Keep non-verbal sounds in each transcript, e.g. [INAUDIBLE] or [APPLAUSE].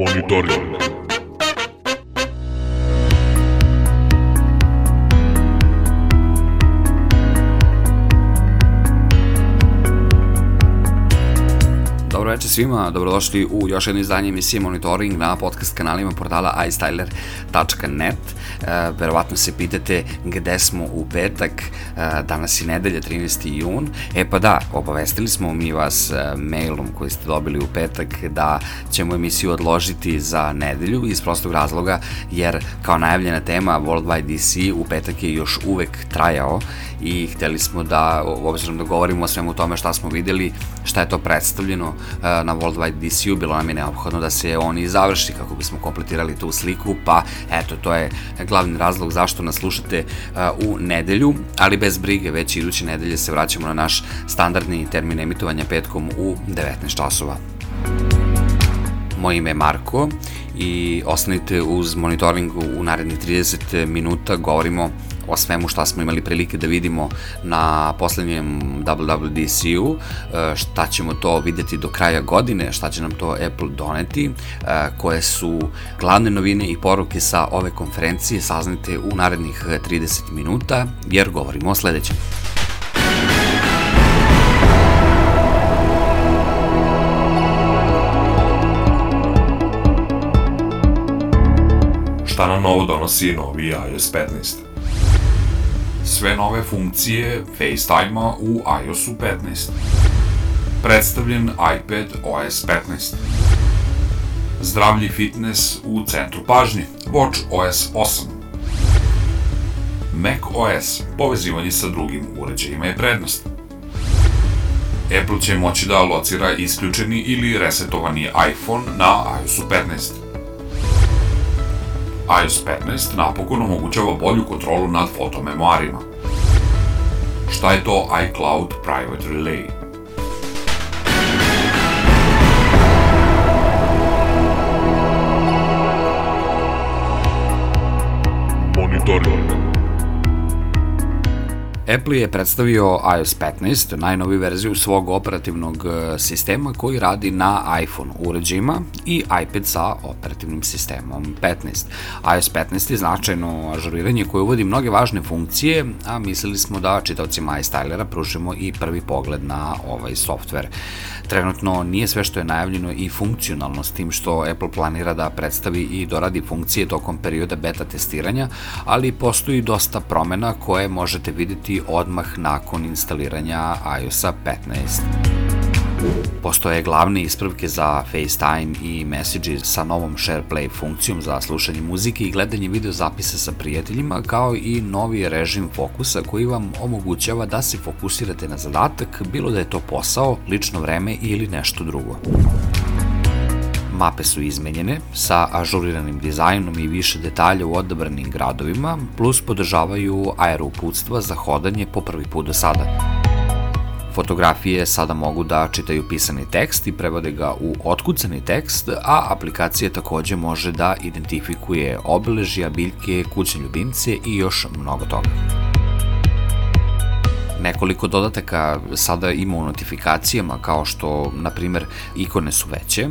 Monitoring. Dobro večer svima, dobrodošli u još jedno izdanje emisije Monitoring na podcast kanalima portala istyler.net. E, verovatno se pitate gde smo u petak, e, danas je nedelja 13. jun. E pa da, obavestili smo mi vas e, mailom koji ste dobili u petak da ćemo emisiju odložiti za nedelju iz prostog razloga jer kao najavljena tema Worldwide DC u petak je još uvek trajao i hteli smo da, obzirom da govorimo o svemu tome šta smo videli, šta je to predstavljeno uh, na Worldwide DC-u, bilo nam je neophodno da se on i završi kako bismo kompletirali tu sliku, pa eto, to je glavni razlog zašto nas slušate uh, u nedelju, ali bez brige, već iduće nedelje se vraćamo na naš standardni termin emitovanja petkom u 19 časova. Moje ime je Marko i ostanite uz monitoring u narednih 30 minuta, govorimo o svemu šta smo imali prilike da vidimo na poslednjem WWDC-u, e, šta ćemo to videti do kraja godine, šta će nam to Apple doneti, e, koje su glavne novine i poruke sa ove konferencije saznate u narednih 30 minuta, jer govorimo o sledećem. Šta nam novo donosi novi iOS 15? Sve nove funkcije FaceTime-a u iOS-u 15. Predstavljen iPad OS 15. Zdravlji fitness u centru pažnje, Watch OS 8. Mac OS, povezivanje sa drugim uređajima je prednost. Apple će moći da locira isključeni ili resetovani iPhone na iOS-u 15 iOS 15 napokon omogućava bolju kontrolu nad fotomemoarima. Šta je to iCloud Private Relay? Monitoring. Apple je predstavio iOS 15, najnoviju verziju svog operativnog e, sistema koji radi na iPhone uređajima i iPad sa operativnim sistemom 15. iOS 15 je značajno ažuriranje koje uvodi mnoge važne funkcije, a mislili smo da čitavcima iStylera pružimo i prvi pogled na ovaj softver. Trenutno nije sve što je najavljeno i funkcionalno s tim što Apple planira da predstavi i doradi funkcije tokom perioda beta testiranja, ali postoji dosta promena koje možete videti odmah nakon instaliranja iOS-a 15. Postoje glavne ispravke za FaceTime i Messages sa novom SharePlay funkcijom za slušanje muzike i gledanje video zapisa sa prijateljima, kao i novi režim fokusa koji vam omogućava da se fokusirate na zadatak, bilo da je to posao, lično vreme ili nešto drugo mape su izmenjene sa ažuriranim dizajnom i više detalja u odabranim gradovima, plus podržavaju aerouputstva za hodanje po prvi put do sada. Fotografije sada mogu da čitaju pisani tekst i prevode ga u otkucani tekst, a aplikacija takođe može da identifikuje obeležja, biljke, kućne ljubimce i još mnogo toga. Nekoliko dodataka sada ima u notifikacijama kao što, na primer, ikone su veće,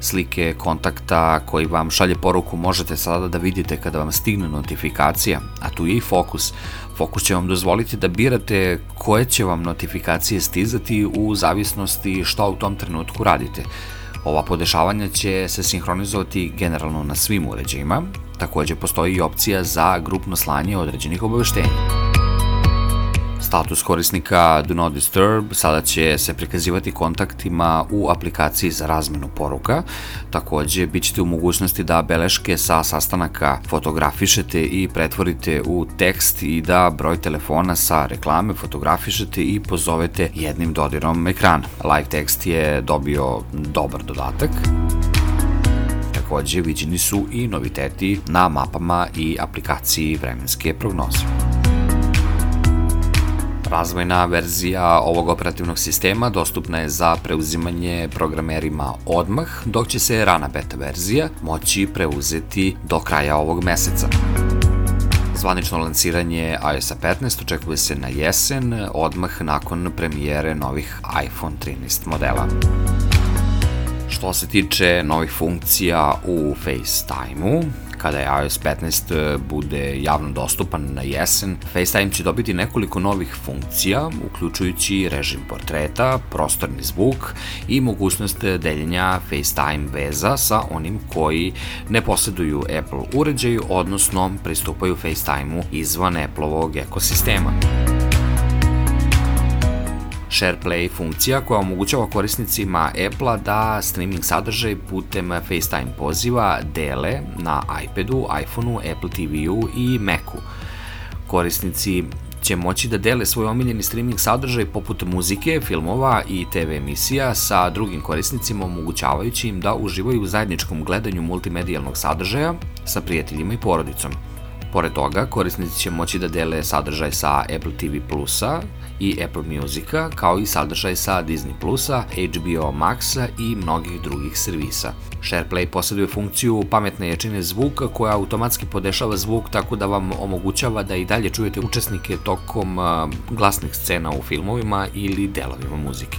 slike kontakta koji vam šalje poruku možete sada da vidite kada vam stigne notifikacija, a tu je i fokus. Fokus će vam dozvoliti da birate koje će vam notifikacije stizati u zavisnosti šta u tom trenutku radite. Ova podešavanja će se sinhronizovati generalno na svim uređajima, takođe postoji i opcija za grupno slanje određenih obaveštenja. Status korisnika Do Not Disturb sada će se prikazivati kontaktima u aplikaciji za razmenu poruka. Takođe, bit ćete u mogućnosti da beleške sa sastanaka fotografišete i pretvorite u tekst i da broj telefona sa reklame fotografišete i pozovete jednim dodirom ekrana. Live text je dobio dobar dodatak. Takođe, viđeni su i noviteti na mapama i aplikaciji vremenske prognoze. Razvojna verzija ovog operativnog sistema dostupna je za preuzimanje programerima odmah, dok će se rana beta verzija moći preuzeti do kraja ovog meseca. Zvanično lansiranje iOS 15 očekuje se na jesen, odmah nakon premijere novih iPhone 13 modela. Što se tiče novih funkcija u FaceTime-u, kada je iOS 15 bude javno dostupan na jesen, FaceTime će dobiti nekoliko novih funkcija, uključujući režim portreta, prostorni zvuk i mogućnost deljenja FaceTime veza sa onim koji ne posjeduju Apple uređaju, odnosno pristupaju FaceTime-u izvan Apple-ovog ekosistema. SharePlay funkcija koja omogućava korisnicima Apple-a da streaming sadržaj putem FaceTime poziva dele na iPadu, iPhoneu, Apple TV-u i Macu. Korisnici će moći da dele svoj omiljeni streaming sadržaj poput muzike, filmova i TV emisija sa drugim korisnicima omogućavajući im da uživaju u zajedničkom gledanju multimedijalnog sadržaja sa prijateljima i porodicom. Pored toga, korisnici će moći da dele sadržaj sa Apple TV Plusa i Apple Musica, kao i sadržaj sa Disney Plusa, HBO Maxa i mnogih drugih servisa. SharePlay posjeduje funkciju pametne ječine zvuka koja automatski podešava zvuk tako da vam omogućava da i dalje čujete učesnike tokom glasnih scena u filmovima ili delovima muzike.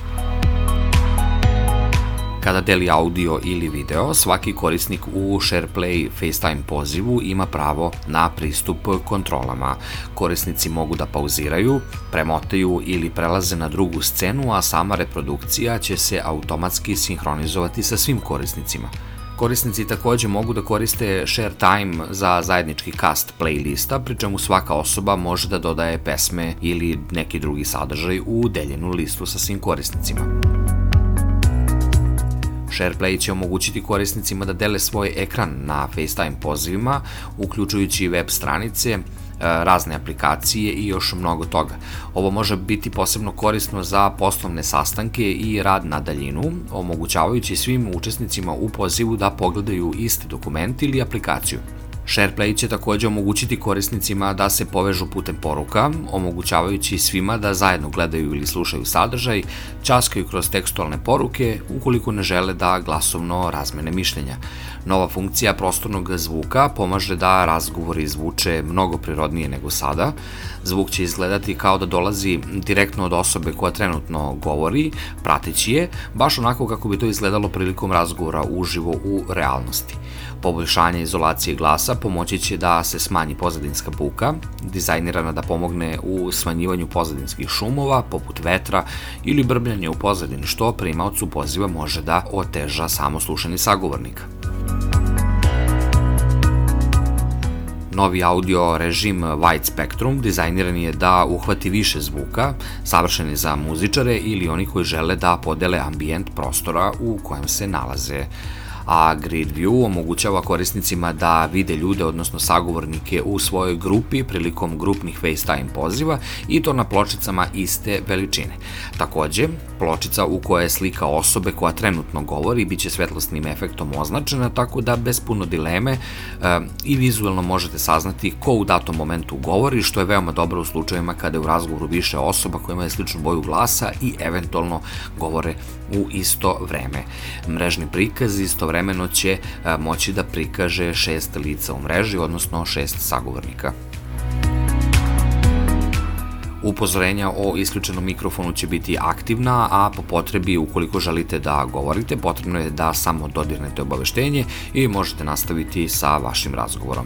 Kada deli audio ili video, svaki korisnik u SharePlay FaceTime pozivu ima pravo na pristup kontrolama. Korisnici mogu da pauziraju, premotaju ili prelaze na drugu scenu, a sama reprodukcija će se automatski sinhronizovati sa svim korisnicima. Korisnici takođe mogu da koriste Share Time za zajednički cast playlista, pri čemu svaka osoba može da dodaje pesme ili neki drugi sadržaj u deljenu listu sa svim korisnicima. SharePlay će omogućiti korisnicima da dele svoj ekran na FaceTime pozivima, uključujući web stranice, e, razne aplikacije i još mnogo toga. Ovo može biti posebno korisno za poslovne sastanke i rad na daljinu, omogućavajući svim učesnicima u pozivu da pogledaju isti dokument ili aplikaciju. SharePlay će takođe omogućiti korisnicima da se povežu putem poruka, omogućavajući svima da zajedno gledaju ili slušaju sadržaj, časkaju kroz tekstualne poruke ukoliko ne žele da glasovno razmene mišljenja. Nova funkcija prostornog zvuka pomaže da razgovori zvuče mnogo prirodnije nego sada. Zvuk će izgledati kao da dolazi direktno od osobe koja trenutno govori, prateći je, baš onako kako bi to izgledalo prilikom razgovora uživo u realnosti. Poboljšanje izolacije glasa pomoći će da se smanji pozadinska buka, dizajnirana da pomogne u smanjivanju pozadinskih šumova, poput vetra ili brbljanja u pozadini, što primaocu poziva može da oteža samo slušanje sagovornika. Novi audio režim Wide Spectrum dizajniran je da uhvati više zvuka, savršen je za muzičare ili oni koji žele da podele ambijent prostora u kojem se nalaze a Grid View omogućava korisnicima da vide ljude, odnosno sagovornike u svojoj grupi prilikom grupnih FaceTime poziva i to na pločicama iste veličine. Takođe, pločica u kojoj je slika osobe koja trenutno govori biće svetlosnim efektom označena, tako da bez puno dileme e, i vizualno možete saznati ko u datom momentu govori, što je veoma dobro u slučajevima kada je u razgovoru više osoba koja imaju sličnu boju glasa i eventualno govore u isto vreme. Mrežni prikaz istovremeno će moći da prikaže šest lica u mreži, odnosno šest sagovornika. Upozorenja o isključenom mikrofonu će biti aktivna, a po potrebi, ukoliko želite da govorite, potrebno je da samo dodirnete obaveštenje i možete nastaviti sa vašim razgovorom.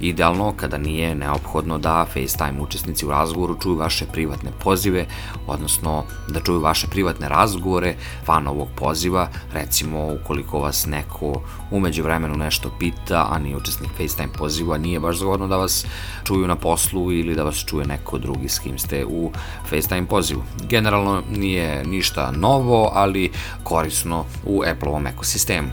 Idealno kada nije neophodno da FaceTime učesnici u razgovoru čuju vaše privatne pozive, odnosno da čuju vaše privatne razgovore van ovog poziva, recimo ukoliko vas neko umeđu vremenu nešto pita, a ni učesnik FaceTime poziva, nije baš zgodno da vas čuju na poslu ili da vas čuje neko drugi s kim ste u FaceTime pozivu. Generalno nije ništa novo, ali korisno u Apple-ovom ekosistemu.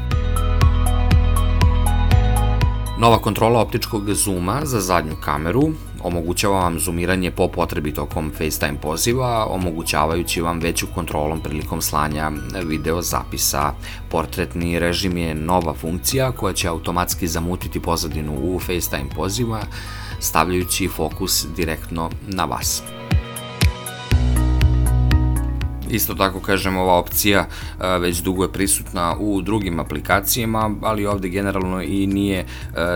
Nova kontrola optičkog zooma za zadnju kameru omogućava vam zoomiranje po potrebi tokom FaceTime poziva, omogućavajući vam veću kontrolom prilikom slanja video zapisa. Portretni režim je nova funkcija koja će automatski zamutiti pozadinu u FaceTime poziva, stavljajući fokus direktno na vas. Isto tako kažem, ova opcija već dugo je prisutna u drugim aplikacijama, ali ovde generalno i nije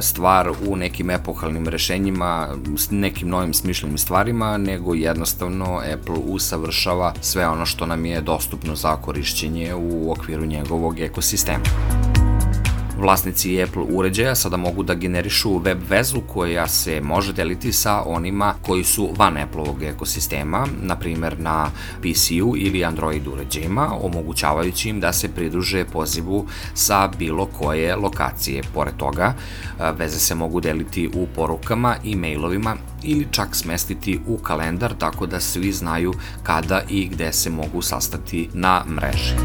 stvar u nekim epohalnim rešenjima, nekim novim smišljenim stvarima, nego jednostavno Apple usavršava sve ono što nam je dostupno za korišćenje u okviru njegovog ekosistema. Vlasnici Apple uređaja sada mogu da generišu web vezu koja se može deliti sa onima koji su van Apple-ovog ekosistema, na primer na PC-u ili Android uređajima, omogućavajući im da se pridruže pozivu sa bilo koje lokacije. Pored toga, veze se mogu deliti u porukama i mailovima ili čak smestiti u kalendar tako da svi znaju kada i gde se mogu sastati na mreži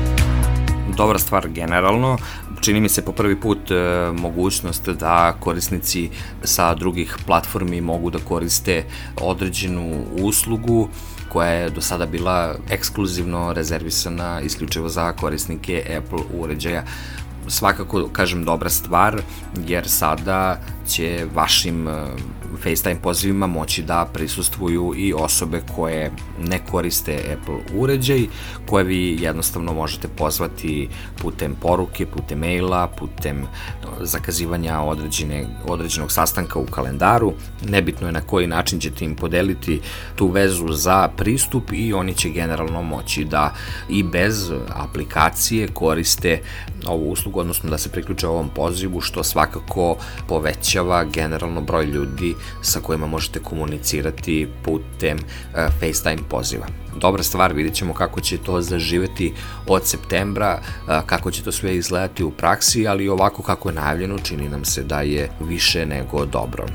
dobra stvar generalno. Čini mi se po prvi put e, mogućnost da korisnici sa drugih platformi mogu da koriste određenu uslugu koja je do sada bila ekskluzivno rezervisana isključivo za korisnike Apple uređaja. Svakako, kažem, dobra stvar, jer sada će vašim e, FaceTime pozivima moći da prisustvuju i osobe koje ne koriste Apple uređaj, koje vi jednostavno možete pozvati putem poruke, putem maila, putem zakazivanja određene, određenog sastanka u kalendaru. Nebitno je na koji način ćete im podeliti tu vezu za pristup i oni će generalno moći da i bez aplikacije koriste ovu uslugu, odnosno da se priključe ovom pozivu, što svakako povećava generalno broj ljudi sa kojima možete komunicirati putem uh, FaceTime poziva. Dobra stvar, vidjet ćemo kako će to zaživeti od septembra, uh, kako će to sve izgledati u praksi, ali ovako kako je najavljeno čini nam se da je više nego dobro.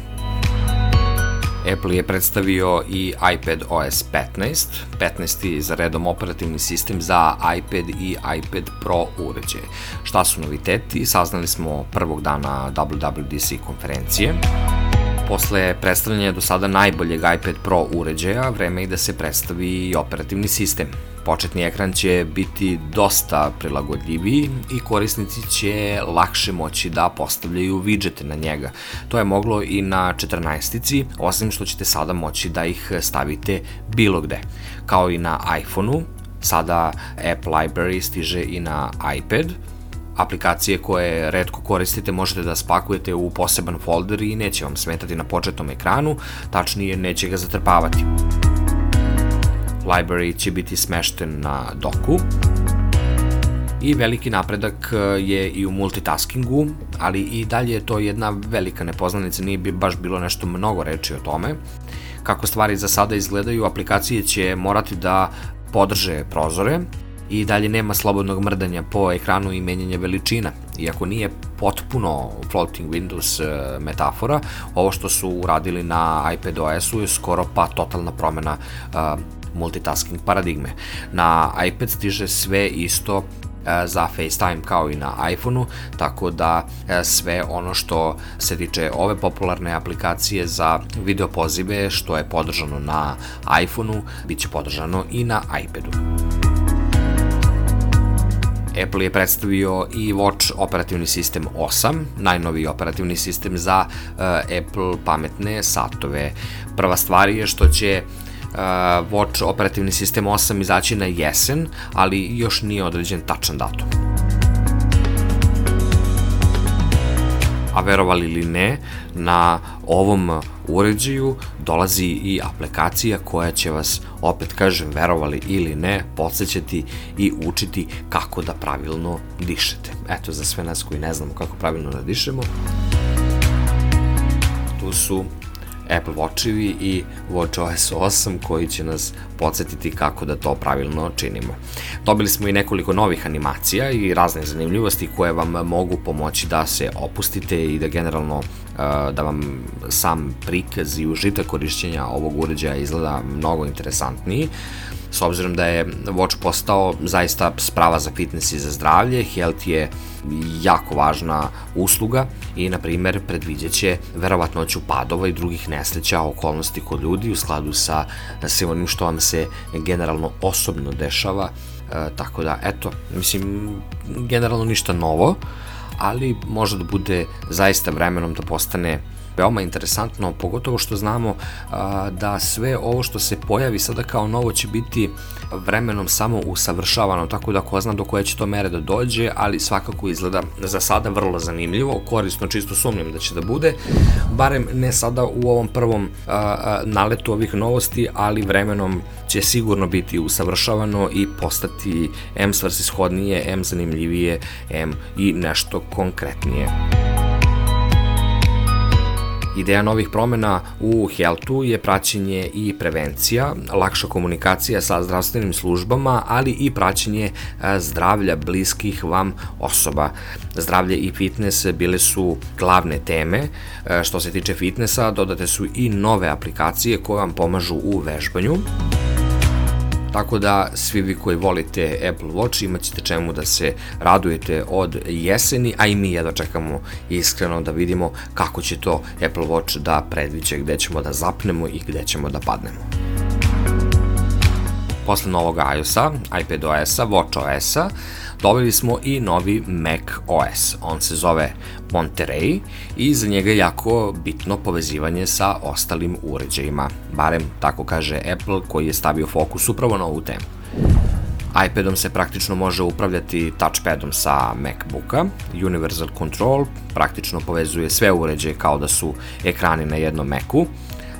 Apple je predstavio i iPad OS 15, 15. za redom operativni sistem za iPad i iPad Pro uređaje. Šta su noviteti? Saznali smo prvog dana WWDC konferencije. Posle predstavljanja do sada najboljeg iPad Pro uređaja, vreme je da se predstavi i operativni sistem. Početni ekran će biti dosta prilagodljiviji i korisnici će lakše moći da postavljaju widgete na njega. To je moglo i na 14-ici, osim što ćete sada moći da ih stavite bilo gde. Kao i na iPhoneu, sada App Library stiže i na iPad, aplikacije koje redko koristite možete da spakujete u poseban folder i neće vam smetati na početnom ekranu, tačnije neće ga zatrpavati. Library će biti smešten na doku i veliki napredak je i u multitaskingu, ali i dalje je to jedna velika nepoznanica, nije bi baš bilo nešto mnogo reči o tome. Kako stvari za sada izgledaju, aplikacije će morati da podrže prozore, i dalje nema slobodnog mrdanja po ekranu i menjanja veličina. Iako nije potpuno floating Windows e, metafora, ovo što su uradili na iPadOS-u je skoro pa totalna promena uh, multitasking paradigme. Na iPad stiže sve isto e, za FaceTime kao i na iPhoneu, tako da sve ono što se tiče ove popularne aplikacije za video pozive što je podržano na iPhoneu, bit će podržano i na iPadu. Apple je predstavio i Watch operativni sistem 8, najnoviji operativni sistem za uh, Apple pametne satove. Prva stvar je što će uh, Watch operativni sistem 8 izaći na jesen, ali još nije određen tačan datum. A verovali ili ne, na ovom uređaju dolazi i aplikacija koja će vas, opet kažem, verovali ili ne, podsjećati i učiti kako da pravilno dišete. Eto, za sve nas koji ne znamo kako pravilno da dišemo, tu su Apple Watchevi i WatchOS 8 koji će nas podsjetiti kako da to pravilno činimo. Dobili smo i nekoliko novih animacija i razne zanimljivosti koje vam mogu pomoći da se opustite i da generalno da vam sam prikaz i užitak korišćenja ovog uređaja izgleda mnogo interesantniji s obzirom da je Watch postao zaista sprava za fitness i za zdravlje, Health je jako važna usluga i, na primer, predviđaće verovatnoću padova i drugih nesreća okolnosti kod ljudi u skladu sa svim onim što vam se generalno osobno dešava, e, tako da, eto, mislim, generalno ništa novo, ali može da bude zaista vremenom da postane veoma interesantno, pogotovo što znamo da sve ovo što se pojavi sada kao novo će biti vremenom samo usavršavano, tako da ko zna do koje će to mere da dođe, ali svakako izgleda za sada vrlo zanimljivo, korisno čisto sumnjam da će da bude, barem ne sada u ovom prvom naletu ovih novosti, ali vremenom će sigurno biti usavršavano i postati M svrsishodnije, M zanimljivije, M i nešto konkretnije. Ideja novih promena u Healthu je praćenje i prevencija, lakša komunikacija sa zdravstvenim službama, ali i praćenje zdravlja bliskih vam osoba. Zdravlje i fitness bile su glavne teme. Što se tiče fitnessa, dodate su i nove aplikacije koje vam pomažu u vežbanju. Tako da svi vi koji volite Apple Watch imat ćete čemu da se radujete od jeseni, a i mi jedva čekamo iskreno da vidimo kako će to Apple Watch da predviđe gde ćemo da zapnemo i gde ćemo da padnemo. Posle novog iOS-a, iPadOS-a, WatchOS-a, dobili smo i novi Mac OS. On se zove Monterey i za njega je jako bitno povezivanje sa ostalim uređajima. Barem tako kaže Apple koji je stavio fokus upravo na ovu temu. iPadom se praktično može upravljati touchpadom sa MacBooka. Universal Control praktično povezuje sve uređaje kao da su ekrani na jednom Macu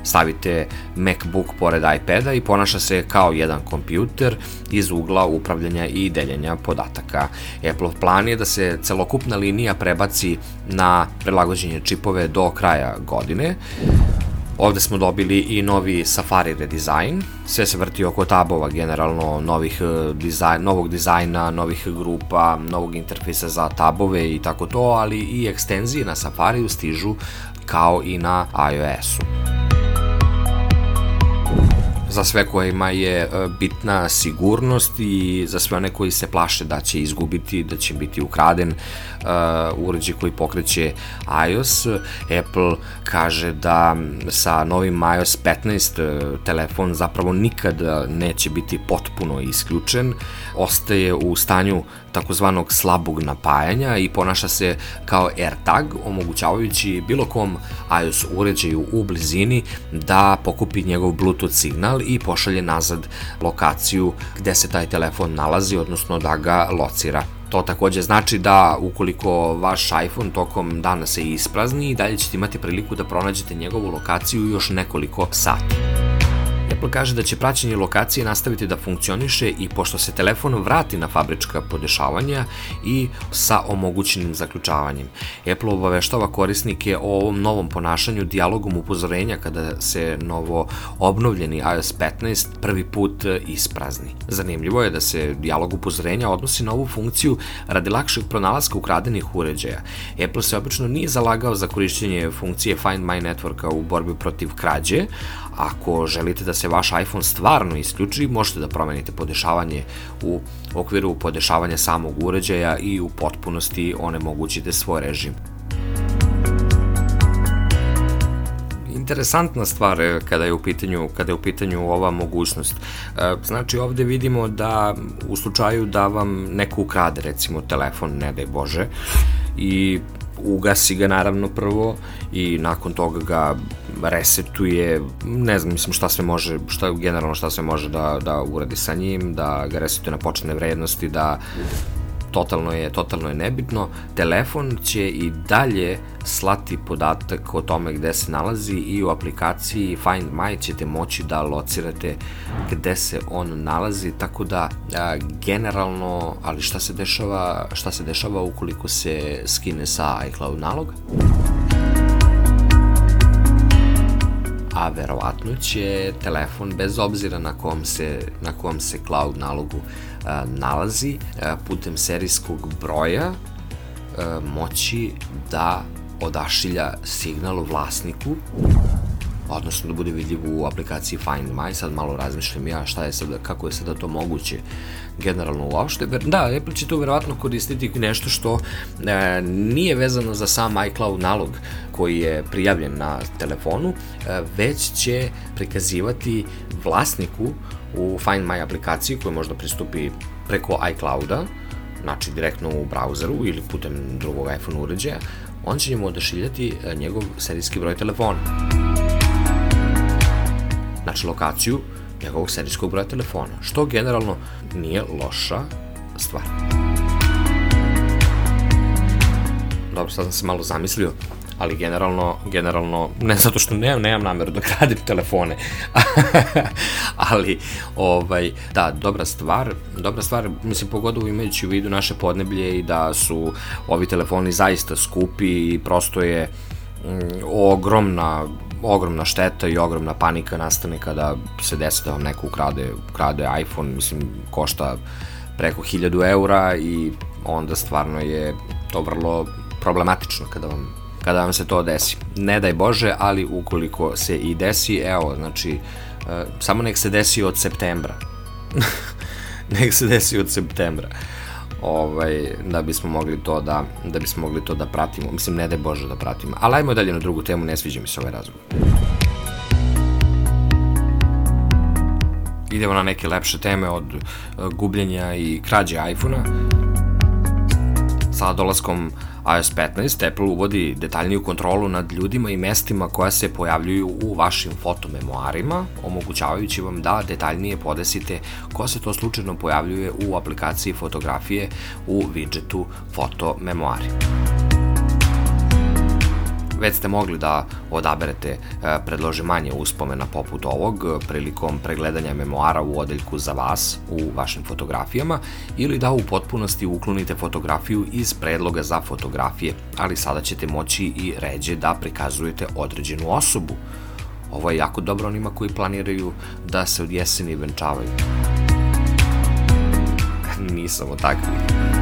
stavite MacBook pored iPada i ponaša se kao jedan kompjuter iz ugla upravljanja i deljenja podataka. Apple plan je da se celokupna linija prebaci na prelagođenje čipove do kraja godine. Ovde smo dobili i novi Safari redizajn, sve se vrti oko tabova generalno, novih e, dizajn, novog dizajna, novih grupa, novog interfejsa za tabove i tako to, ali i ekstenzije na Safariju stižu kao i na iOS-u za sve kojima je e, bitna sigurnost i za sve one koji se plaše da će izgubiti, da će biti ukraden uh, uređaj koji pokreće iOS. Apple kaže da sa novim iOS 15 e, telefon zapravo nikad neće biti potpuno isključen, ostaje u stanju takozvanog slabog napajanja i ponaša se kao AirTag, omogućavajući bilo kom iOS uređaju u blizini da pokupi njegov Bluetooth signal i pošalje nazad lokaciju gde se taj telefon nalazi, odnosno da ga locira. To takođe znači da ukoliko vaš iPhone tokom dana se isprazni i dalje ćete imati priliku da pronađete njegovu lokaciju još nekoliko sati. Apple kaže da će praćenje lokacije nastaviti da funkcioniše i pošto se telefon vrati na fabrička podešavanja i sa omogućenim zaključavanjem. Apple obaveštava korisnike o ovom novom ponašanju dijalogom upozorenja kada se novo obnovljeni iOS 15 prvi put isprazni. Zanimljivo je da se dijalog upozorenja odnosi na ovu funkciju radi lakšeg pronalaska ukradenih uređaja. Apple se obično nije zalagao za korišćenje funkcije Find My Networka u borbi protiv krađe, Ako želite da se vaš iPhone stvarno isključi, možete da promenite podešavanje u okviru podešavanja samog uređaja i u potpunosti onemogućite svoj režim. interesantna stvar e, kada je u pitanju kada je u pitanju ova mogućnost. E, znači ovde vidimo da u slučaju da vam neko ukrade recimo telefon, ne daj Bože, i ugasi ga naravno prvo i nakon toga ga resetuje, ne znam, mislim šta sve može, šta generalno šta sve može da, da uradi sa njim, da ga resetuje na početne vrednosti, da totalno je, totalno je nebitno. Telefon će i dalje slati podatak o tome gde se nalazi i u aplikaciji Find My ćete moći da locirate gde se on nalazi, tako da a, generalno, ali šta se dešava, šta se dešava ukoliko se skine sa iCloud naloga? a verovatno će telefon bez obzira na kom se, na kom se cloud nalogu nalazi putem serijskog broja moći da odašilja signal vlasniku odnosno da bude vidljiv u aplikaciji Find My, sad malo razmišljam ja šta je sada, kako je sada to moguće generalno uopšte. Da, Apple će tu verovatno koristiti nešto što e, nije vezano za sam iCloud nalog koji je prijavljen na telefonu, e, već će prikazivati vlasniku u Find My aplikaciji koji možda pristupi preko iClouda, znači direktno u brauzeru ili putem drugog iPhone uređaja, on će njemu odašiljati e, njegov serijski broj telefona. Znači lokaciju njegovog serijskog broja telefona, što generalno nije loša stvar. Dobro, sad sam se malo zamislio, ali generalno, generalno, ne zato što nemam, nemam nameru da gradim telefone, [LAUGHS] ali, ovaj, da, dobra stvar, dobra stvar, mislim, pogodovo imajući u vidu naše podneblje i da su ovi telefoni zaista skupi i prosto je mm, ogromna ogromna šteta i ogromna panika nastane kada se desi da vam neko ukrade, ukrade iPhone, mislim, košta preko 1000 eura i onda stvarno je to vrlo problematično kada vam kada vam se to desi. Ne daj Bože, ali ukoliko se i desi, evo, znači, e, samo nek se desi od septembra. [LAUGHS] nek se desi od septembra. Ovaj, da bismo mogli to da, da bismo mogli to da pratimo. Mislim, ne daj Bože da pratimo. Ali ajmo dalje na drugu temu, ne sviđa mi se ovaj razgovor. Idemo na neke lepše teme od e, gubljenja i krađe iPhona. Sa dolaskom iOS 15 Apple uvodi detaljniju kontrolu nad ljudima i mestima koja se pojavljuju u vašim fotomemoarima, omogućavajući vam da detaljnije podesite ko se to slučajno pojavljuje u aplikaciji fotografije u widgetu fotomemoari već ste mogli da odaberete e, predložimanje uspomena poput ovog e, prilikom pregledanja memoara u odeljku za vas u vašim fotografijama ili da u potpunosti uklonite fotografiju iz predloga za fotografije, ali sada ćete moći i ređe da prikazujete određenu osobu. Ovo je jako dobro onima koji planiraju da se od jeseni venčavaju. [LAUGHS] Nisam o takvi.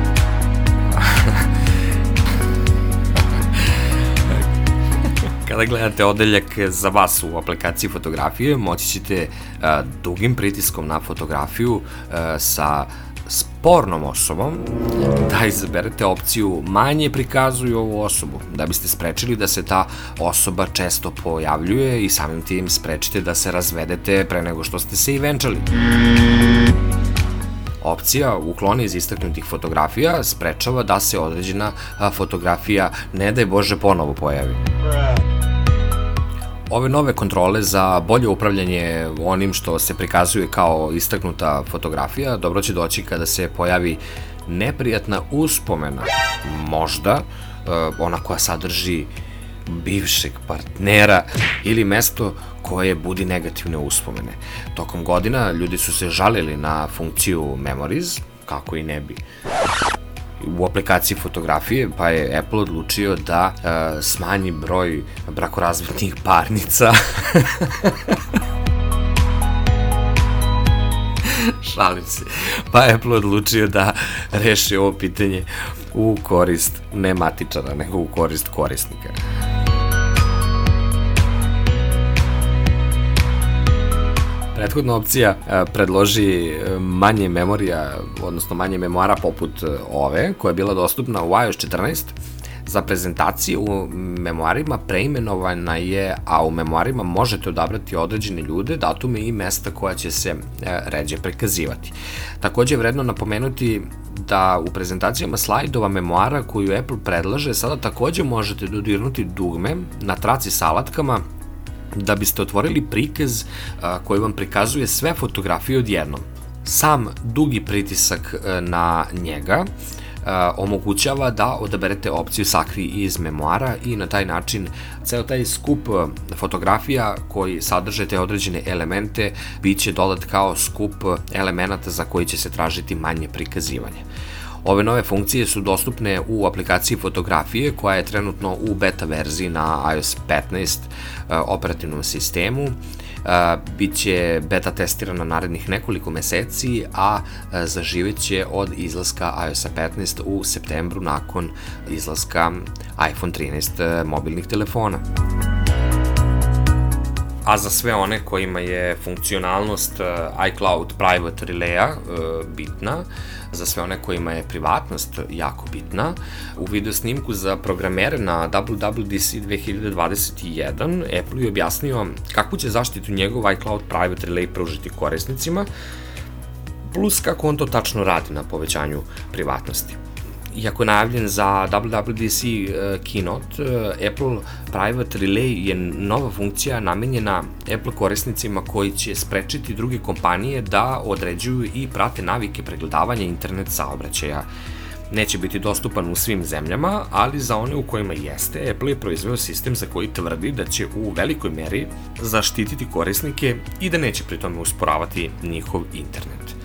Kada gledate odeljak za vas u aplikaciji fotografije, moći ćete uh, dugim pritiskom na fotografiju uh, sa spornom osobom da izaberete opciju manje prikazuju ovu osobu, da biste sprečili da se ta osoba često pojavljuje i samim tim sprečite da se razvedete pre nego što ste se i venčali. Opcija ukloni iz istaknutih fotografija sprečava da se određena fotografija ne daj Bože ponovo pojavi. Ove nove kontrole za bolje upravljanje onim što se prikazuje kao istaknuta fotografija dobro će doći kada se pojavi neprijatna uspomena, možda e, ona koja sadrži bivšeg partnera ili mesto koje budi negativne uspomene. Tokom godina ljudi su se žalili na funkciju Memories, kako i ne bi u aplikaciji fotografije, pa je Apple odlučio da uh, smanji broj brakorazvodnih parnica. [LAUGHS] Šalim se. Pa je Apple odlučio da reši ovo pitanje u korist ne matičara, nego u korist korisnika. Prethodna opcija e, predloži e, manje memorija, odnosno manje memoara poput e, ove, koja je bila dostupna u iOS 14, za prezentaciju u memoarima preimenovana je, a u memoarima možete odabrati određene ljude, datume i mesta koja će se ređe prikazivati. Takođe je vredno napomenuti da u prezentacijama slajdova memoara koju Apple predlaže sada takođe možete dodirnuti dugme na traci sa alatkama da biste otvorili prikaz koji vam prikazuje sve fotografije odjednom. Sam dugi pritisak e, na njega omogućava da odaberete opciju sakri iz memoara i na taj način ceo taj skup e, fotografija koji sadrže te određene elemente bit će dodat kao skup elemenata za koji će se tražiti manje prikazivanje. Ove nove funkcije su dostupne u aplikaciji fotografije koja je trenutno u beta verziji na iOS 15 e, operativnom sistemu. E, biće beta testirana narednih nekoliko meseci, a e, zaživeće od izlaska iOS 15 u septembru nakon izlaska iPhone 13 mobilnih telefona a za sve one kojima je funkcionalnost iCloud Private Relaya bitna, za sve one kojima je privatnost jako bitna. U video snimku za programere na WWDC 2021 Apple je objasnio kakvu će zaštitu njegov iCloud Private Relay pružiti korisnicima, plus kako on to tačno radi na povećanju privatnosti. Iako je najavljen za WWDC uh, keynote, uh, Apple Private Relay je nova funkcija namenjena Apple korisnicima koji će sprečiti druge kompanije da određuju i prate navike pregledavanja internet saobraćaja. Neće biti dostupan u svim zemljama, ali za one u kojima jeste, Apple je proizveo sistem za koji tvrdi da će u velikoj meri zaštititi korisnike i da neće pri tome usporavati njihov internet.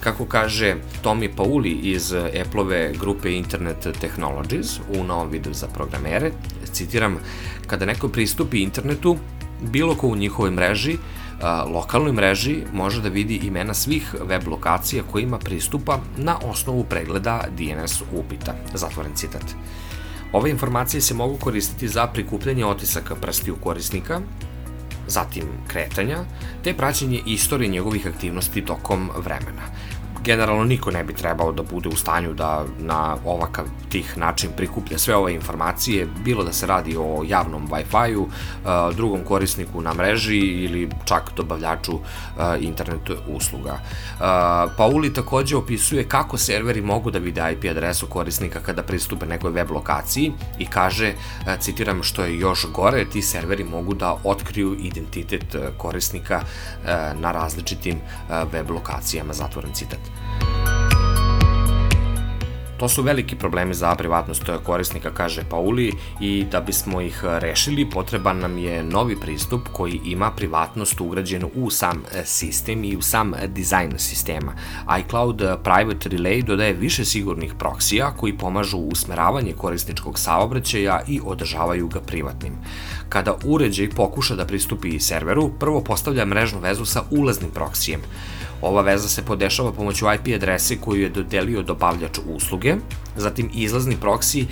Kako kaže Tommy Pauli iz Apple-ove grupe Internet Technologies u novom videu za programere, citiram, kada neko pristupi internetu, bilo ko u njihovoj mreži, lokalnoj mreži može da vidi imena svih web lokacija kojima pristupa na osnovu pregleda DNS upita. Zatvoren citat. Ove informacije se mogu koristiti za prikupljanje otisaka prstiju korisnika, zatim kretanja, te praćenje istorije njegovih aktivnosti tokom vremena generalno niko ne bi trebao da bude u stanju da na ovakav tih način prikuplja sve ove informacije, bilo da se radi o javnom Wi-Fi-u, uh, drugom korisniku na mreži ili čak dobavljaču uh, internet usluga. Uh, Pauli takođe opisuje kako serveri mogu da vide IP adresu korisnika kada pristupe nekoj web lokaciji i kaže, citiram, što je još gore, ti serveri mogu da otkriju identitet korisnika na različitim web lokacijama, zatvoren citat. To su veliki problemi za privatnost korisnika, kaže Pauli, i da bismo ih rešili, potreban nam je novi pristup koji ima privatnost ugrađenu u sam sistem i u sam dizajn sistema. iCloud Private Relay dodaje više sigurnih proksija koji pomažu usmeravanje korisničkog saobraćaja i održavaju ga privatnim. Kada uređaj pokuša da pristupi serveru, prvo postavlja mrežnu vezu sa ulaznim proksijem. Ova veza se podešava pomoću IP adrese koju je dodelio dobavljač usluge, zatim izlazni proksi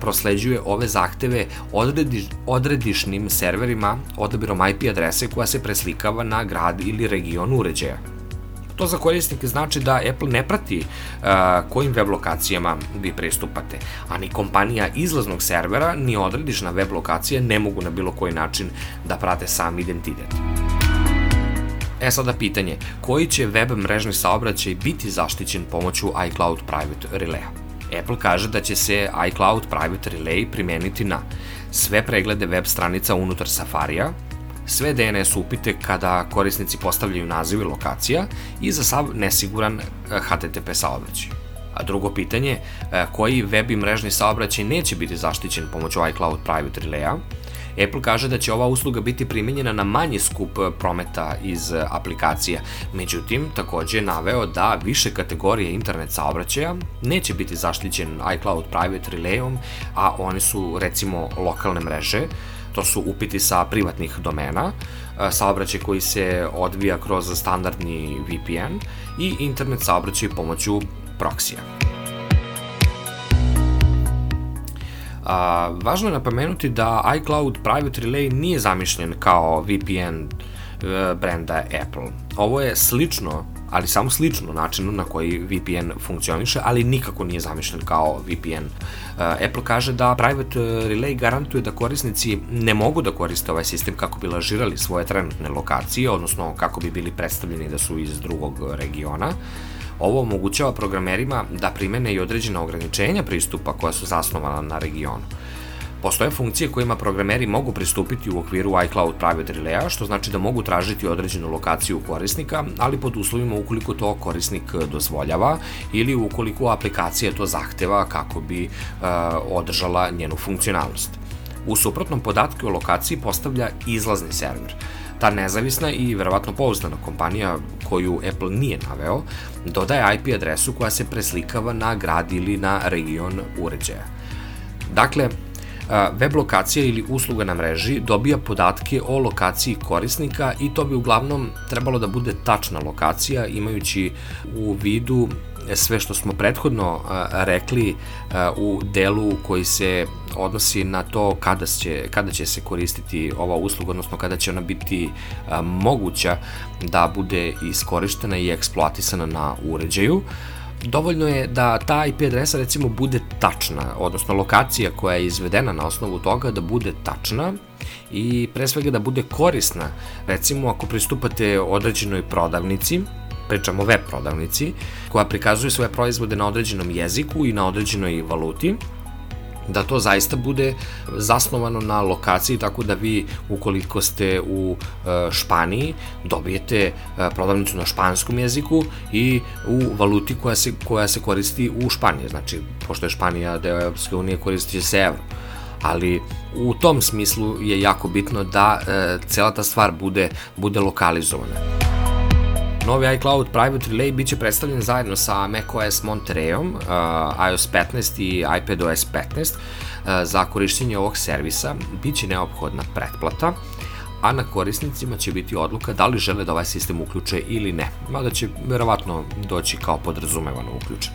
prosleđuje ove zahteve odredi, odredišnim serverima odabirom IP adrese koja se preslikava na grad ili region uređaja. To za korisnike znači da Apple ne prati a, kojim web lokacijama vi pristupate, a ni kompanija izlaznog servera ni odredišna web lokacija ne mogu na bilo koji način da prate sam identitet. E sada pitanje, koji će web mrežni saobraćaj biti zaštićen pomoću iCloud Private Relay? Apple kaže da će se iCloud Private Relay primeniti na sve preglede web stranica unutar Safarija, sve DNS upite kada korisnici postavljaju nazive lokacija i za sav nesiguran HTTP eh, saobraćaj. A drugo pitanje, eh, koji web i mrežni saobraćaj neće biti zaštićen pomoću iCloud Private Relaya, Apple kaže da će ova usluga biti primenjena na manji skup prometa iz aplikacija. Međutim, takođe je naveo da više kategorije internet saobraćaja neće biti zaštićen iCloud Private Relayom, a oni su recimo lokalne mreže, to su upiti sa privatnih domena, saobraćaj koji se odvija kroz standardni VPN i internet saobraćaj pomoću proksija. A, važno je napomenuti da iCloud Private Relay nije zamišljen kao VPN e, brenda Apple. Ovo je slično, ali samo slično načinu na koji VPN funkcioniše, ali nikako nije zamišljen kao VPN. E, Apple kaže da Private Relay garantuje da korisnici ne mogu da koriste ovaj sistem kako bi lažirali svoje trenutne lokacije, odnosno kako bi bili predstavljeni da su iz drugog regiona. Ovo omogućava programerima da primene i određena ograničenja pristupa koja su zasnovana na regionu. Postoje funkcije kojima programeri mogu pristupiti u okviru iCloud Private Relaya, što znači da mogu tražiti određenu lokaciju korisnika, ali pod uslovima ukoliko to korisnik dozvoljava ili ukoliko aplikacija to zahteva kako bi uh, održala njenu funkcionalnost. U suprotnom podatke o lokaciji postavlja izlazni server. Ta nezavisna i verovatno pouzdana kompanija koju Apple nije naveo, dodaje IP adresu koja se preslikava na grad ili na region uređaja. Dakle, web lokacija ili usluga na mreži dobija podatke o lokaciji korisnika i to bi uglavnom trebalo da bude tačna lokacija imajući u vidu sve što smo prethodno rekli u delu koji se odnosi na to kada će, kada će se koristiti ova usluga, odnosno kada će ona biti moguća da bude iskorištena i eksploatisana na uređaju. Dovoljno je da ta IP adresa recimo bude tačna, odnosno lokacija koja je izvedena na osnovu toga da bude tačna i pre svega da bude korisna. Recimo ako pristupate određenoj prodavnici, pričamo web prodavnici, koja prikazuje svoje proizvode na određenom jeziku i na određenoj valuti, da to zaista bude zasnovano na lokaciji tako da vi ukoliko ste u e, Španiji dobijete e, prodavnicu na španskom jeziku i u valuti koja se, koja se koristi u Španiji. Znači, pošto je Španija deo Europske unije koristi se evro ali u tom smislu je jako bitno da e, cela ta stvar bude, bude lokalizovana. Novi iCloud Private Relay biće predstavljen zajedno sa macOS Montereyom, uh, iOS 15 i iPadOS 15. Uh, za korišćenje ovog servisa biće neophodna pretplata, a na korisnicima će biti odluka da li žele da ovaj sistem uključe ili ne, mada će verovatno doći kao podrazumevano uključen.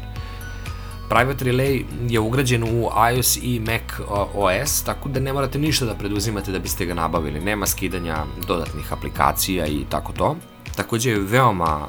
Private Relay je ugrađen u iOS i Mac OS, tako da ne morate ništa da preduzimate da biste ga nabavili. Nema skidanja dodatnih aplikacija i tako to. Takođe je veoma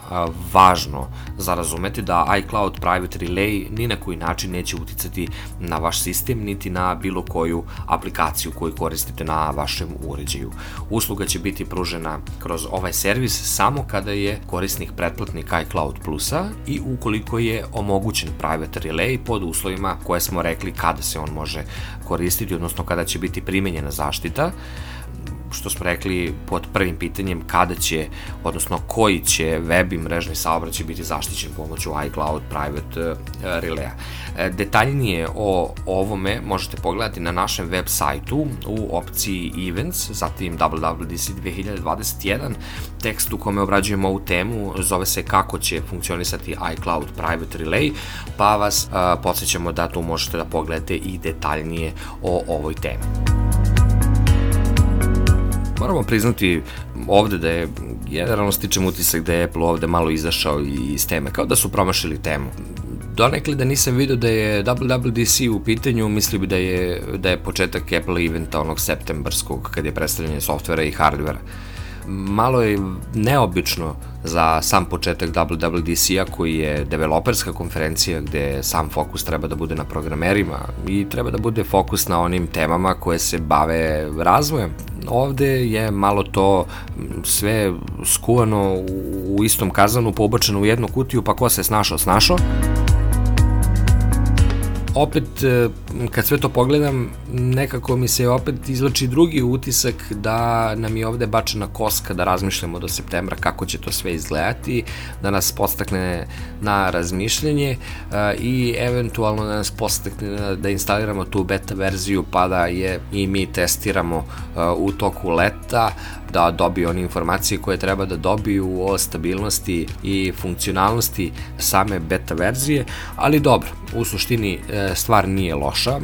važno za razumeti da iCloud Private Relay ni na koji način neće uticati na vaš sistem niti na bilo koju aplikaciju koju koristite na vašem uređaju. Usluga će biti pružena kroz ovaj servis samo kada je korisnik pretplatnik iCloud Plusa i ukoliko je omogućen Private Relay pod uslovima koje smo rekli kada se on može koristiti, odnosno kada će biti primenjena zaštita što smo rekli pod prvim pitanjem kada će, odnosno koji će web i mrežni saobraćaj biti zaštićen pomoću iCloud Private uh, Relaya. E, detaljnije o ovome možete pogledati na našem web sajtu u opciji Events, zatim WWDC 2021, tekst u kome obrađujemo ovu temu zove se kako će funkcionisati iCloud Private Relay, pa vas uh, podsjećamo da tu možete da pogledate i detaljnije o ovoj temi moramo priznati ovde da je generalno stičem utisak da je Apple ovde malo izašao iz teme, kao da su promašili temu. Donekle da nisam vidio da je WWDC u pitanju, mislio bi da je, da je početak Apple eventa onog septembarskog, kad je predstavljanje softvera i hardvera malo je neobično za sam početak WWDC-a koji je developerska konferencija gde sam fokus treba da bude na programerima i treba da bude fokus na onim temama koje se bave razvojem. Ovde je malo to sve skuvano u istom kazanu, pobačeno u jednu kutiju, pa ko se snašao, snašao opet, e, kad sve to pogledam, nekako mi se opet izlači drugi utisak da nam je ovde bačena koska da razmišljamo do septembra kako će to sve izgledati, da nas postakne na razmišljanje e, i eventualno da nas postakne da instaliramo tu beta verziju pa da je i mi testiramo e, u toku leta, da dobiju one informacije koje treba da dobiju o stabilnosti i funkcionalnosti same beta verzije, ali dobro, u suštini e, stvar nije loša,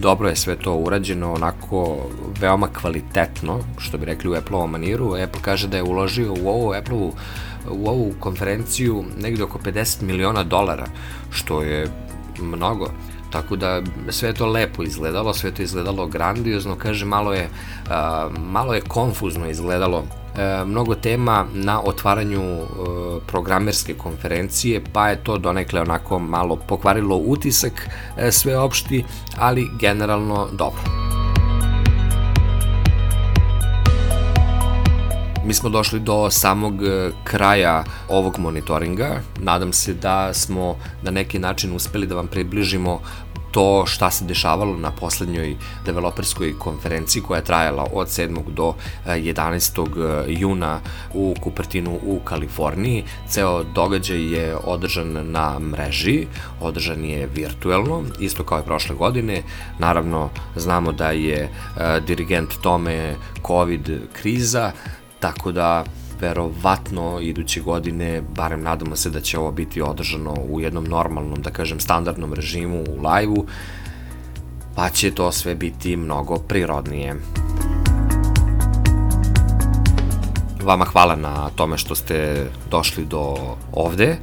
dobro je sve to urađeno onako veoma kvalitetno, što bi rekli u Apple-ovom maniru. Apple kaže da je uložio u ovu Apple-ovu u ovu konferenciju negde oko 50 miliona dolara, što je mnogo. Tako da sve to lepo izgledalo, sve to izgledalo grandiozno, kaže malo je, uh, malo je konfuzno izgledalo e, mnogo tema na otvaranju e, programerske konferencije, pa je to donekle onako malo pokvarilo utisak e, sveopšti, ali generalno dobro. Mi smo došli do samog kraja ovog monitoringa. Nadam se da smo na neki način uspeli da vam približimo to šta se dešavalo na poslednjoj developerskoj konferenciji koja je trajala od 7. do 11. Eh, juna u Kupertinu u Kaliforniji. Ceo događaj je održan na mreži, održan je virtuelno, isto kao i prošle godine. Naravno, znamo da je eh, dirigent tome COVID kriza, tako da verovatno iduće godine, barem nadamo se da će ovo biti održano u jednom normalnom, da kažem, standardnom režimu u live-u, pa će to sve biti mnogo prirodnije. Vama hvala na tome što ste došli do ovde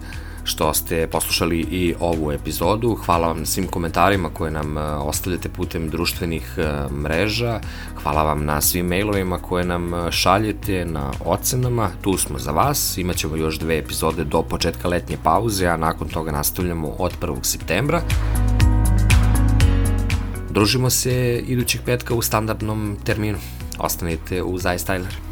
što ste poslušali i ovu epizodu. Hvala vam na svim komentarima koje nam e, ostavljate putem društvenih e, mreža. Hvala vam na svim mailovima koje nam e, šaljete, na ocenama. Tu smo za vas. Imaćemo još dve epizode do početka letnje pauze, a nakon toga nastavljamo od 1. septembra. Družimo se idućeg petka u standardnom terminu. Ostanite u Zajstyler.